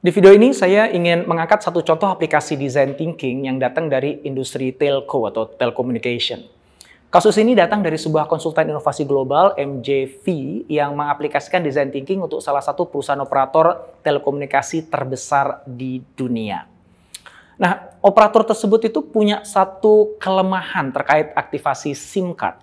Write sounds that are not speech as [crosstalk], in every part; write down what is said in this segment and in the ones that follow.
Di video ini saya ingin mengangkat satu contoh aplikasi design thinking yang datang dari industri telco atau telecommunication. Kasus ini datang dari sebuah konsultan inovasi global MJV yang mengaplikasikan design thinking untuk salah satu perusahaan operator telekomunikasi terbesar di dunia. Nah, operator tersebut itu punya satu kelemahan terkait aktivasi SIM card.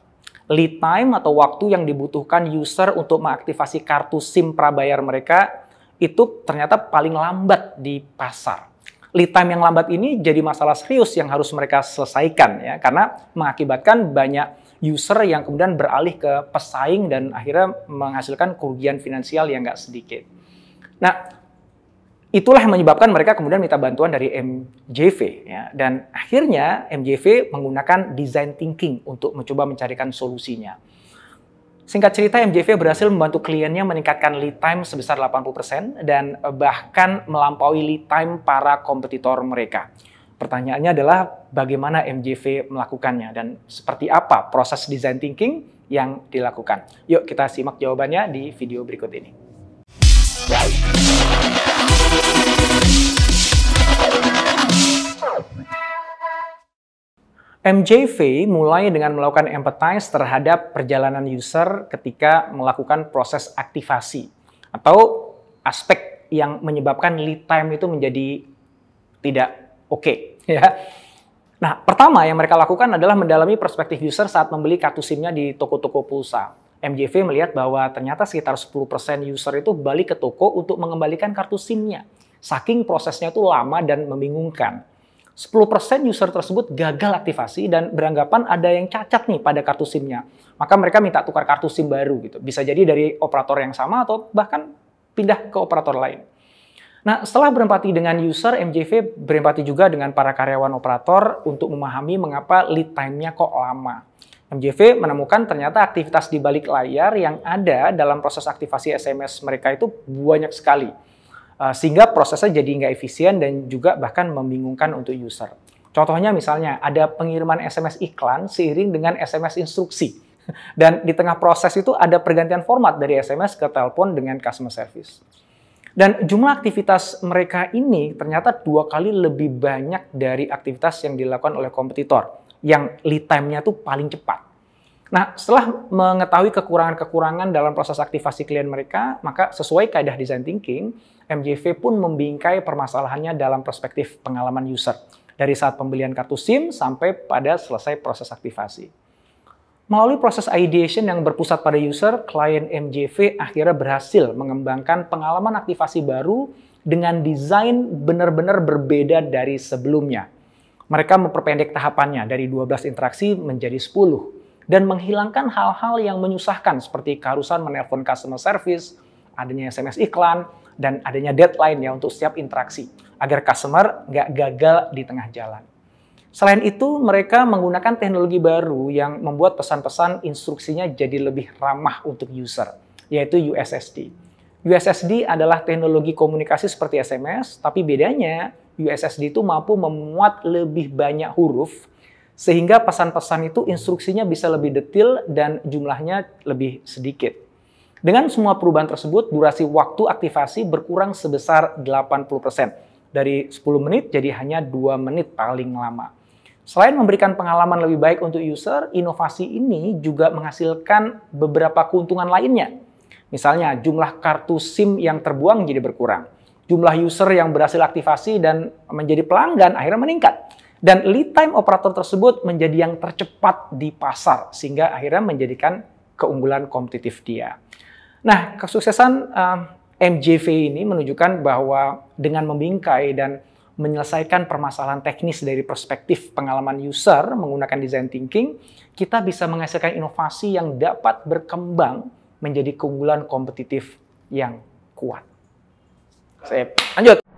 Lead time atau waktu yang dibutuhkan user untuk mengaktifasi kartu SIM prabayar mereka itu ternyata paling lambat di pasar. Lead time yang lambat ini jadi masalah serius yang harus mereka selesaikan ya karena mengakibatkan banyak user yang kemudian beralih ke pesaing dan akhirnya menghasilkan kerugian finansial yang nggak sedikit. Nah, itulah yang menyebabkan mereka kemudian minta bantuan dari MJV ya dan akhirnya MJV menggunakan design thinking untuk mencoba mencarikan solusinya. Singkat cerita, MJV berhasil membantu kliennya meningkatkan lead time sebesar 80% dan bahkan melampaui lead time para kompetitor mereka. Pertanyaannya adalah bagaimana MJV melakukannya dan seperti apa proses design thinking yang dilakukan. Yuk kita simak jawabannya di video berikut ini. MJV mulai dengan melakukan empathize terhadap perjalanan user ketika melakukan proses aktivasi atau aspek yang menyebabkan lead time itu menjadi tidak oke okay, ya. Nah, pertama yang mereka lakukan adalah mendalami perspektif user saat membeli kartu SIM-nya di toko-toko pulsa. MJV melihat bahwa ternyata sekitar 10% user itu balik ke toko untuk mengembalikan kartu SIM-nya. Saking prosesnya itu lama dan membingungkan. 10% user tersebut gagal aktivasi dan beranggapan ada yang cacat nih pada kartu SIM-nya. Maka mereka minta tukar kartu SIM baru gitu. Bisa jadi dari operator yang sama atau bahkan pindah ke operator lain. Nah, setelah berempati dengan user, MJV berempati juga dengan para karyawan operator untuk memahami mengapa lead time-nya kok lama. MJV menemukan ternyata aktivitas di balik layar yang ada dalam proses aktivasi SMS mereka itu banyak sekali Uh, sehingga prosesnya jadi nggak efisien dan juga bahkan membingungkan untuk user. Contohnya misalnya ada pengiriman SMS iklan seiring dengan SMS instruksi. [laughs] Dan di tengah proses itu ada pergantian format dari SMS ke telepon dengan customer service. Dan jumlah aktivitas mereka ini ternyata dua kali lebih banyak dari aktivitas yang dilakukan oleh kompetitor yang lead time-nya tuh paling cepat. Nah, setelah mengetahui kekurangan-kekurangan dalam proses aktivasi klien mereka, maka sesuai kaidah design thinking, MJV pun membingkai permasalahannya dalam perspektif pengalaman user, dari saat pembelian kartu SIM sampai pada selesai proses aktivasi. Melalui proses ideation yang berpusat pada user, klien MJV akhirnya berhasil mengembangkan pengalaman aktivasi baru dengan desain benar-benar berbeda dari sebelumnya. Mereka memperpendek tahapannya dari 12 interaksi menjadi 10 dan menghilangkan hal-hal yang menyusahkan seperti keharusan menelpon customer service, adanya SMS iklan, dan adanya deadline ya untuk setiap interaksi agar customer nggak gagal di tengah jalan. Selain itu, mereka menggunakan teknologi baru yang membuat pesan-pesan instruksinya jadi lebih ramah untuk user, yaitu USSD. USSD adalah teknologi komunikasi seperti SMS, tapi bedanya USSD itu mampu memuat lebih banyak huruf sehingga pesan-pesan itu instruksinya bisa lebih detail dan jumlahnya lebih sedikit. Dengan semua perubahan tersebut, durasi waktu aktivasi berkurang sebesar 80%. Dari 10 menit jadi hanya 2 menit paling lama. Selain memberikan pengalaman lebih baik untuk user, inovasi ini juga menghasilkan beberapa keuntungan lainnya. Misalnya, jumlah kartu SIM yang terbuang jadi berkurang. Jumlah user yang berhasil aktivasi dan menjadi pelanggan akhirnya meningkat dan lead time operator tersebut menjadi yang tercepat di pasar, sehingga akhirnya menjadikan keunggulan kompetitif dia. Nah, kesuksesan uh, eh, MJV ini menunjukkan bahwa dengan membingkai dan menyelesaikan permasalahan teknis dari perspektif pengalaman user menggunakan design thinking, kita bisa menghasilkan inovasi yang dapat berkembang menjadi keunggulan kompetitif yang kuat. Saya lanjut.